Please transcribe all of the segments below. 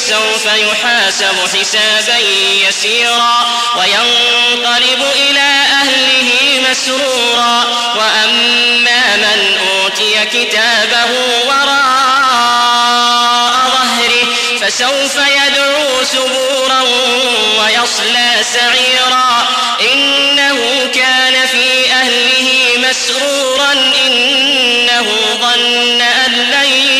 فسوف يحاسب حسابا يسيرا وينقلب إلى أهله مسرورا وأما من أوتي كتابه وراء ظهره فسوف يدعو سبورا ويصلى سعيرا إنه كان في أهله مسرورا إنه ظن أن لن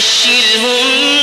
فبشرهم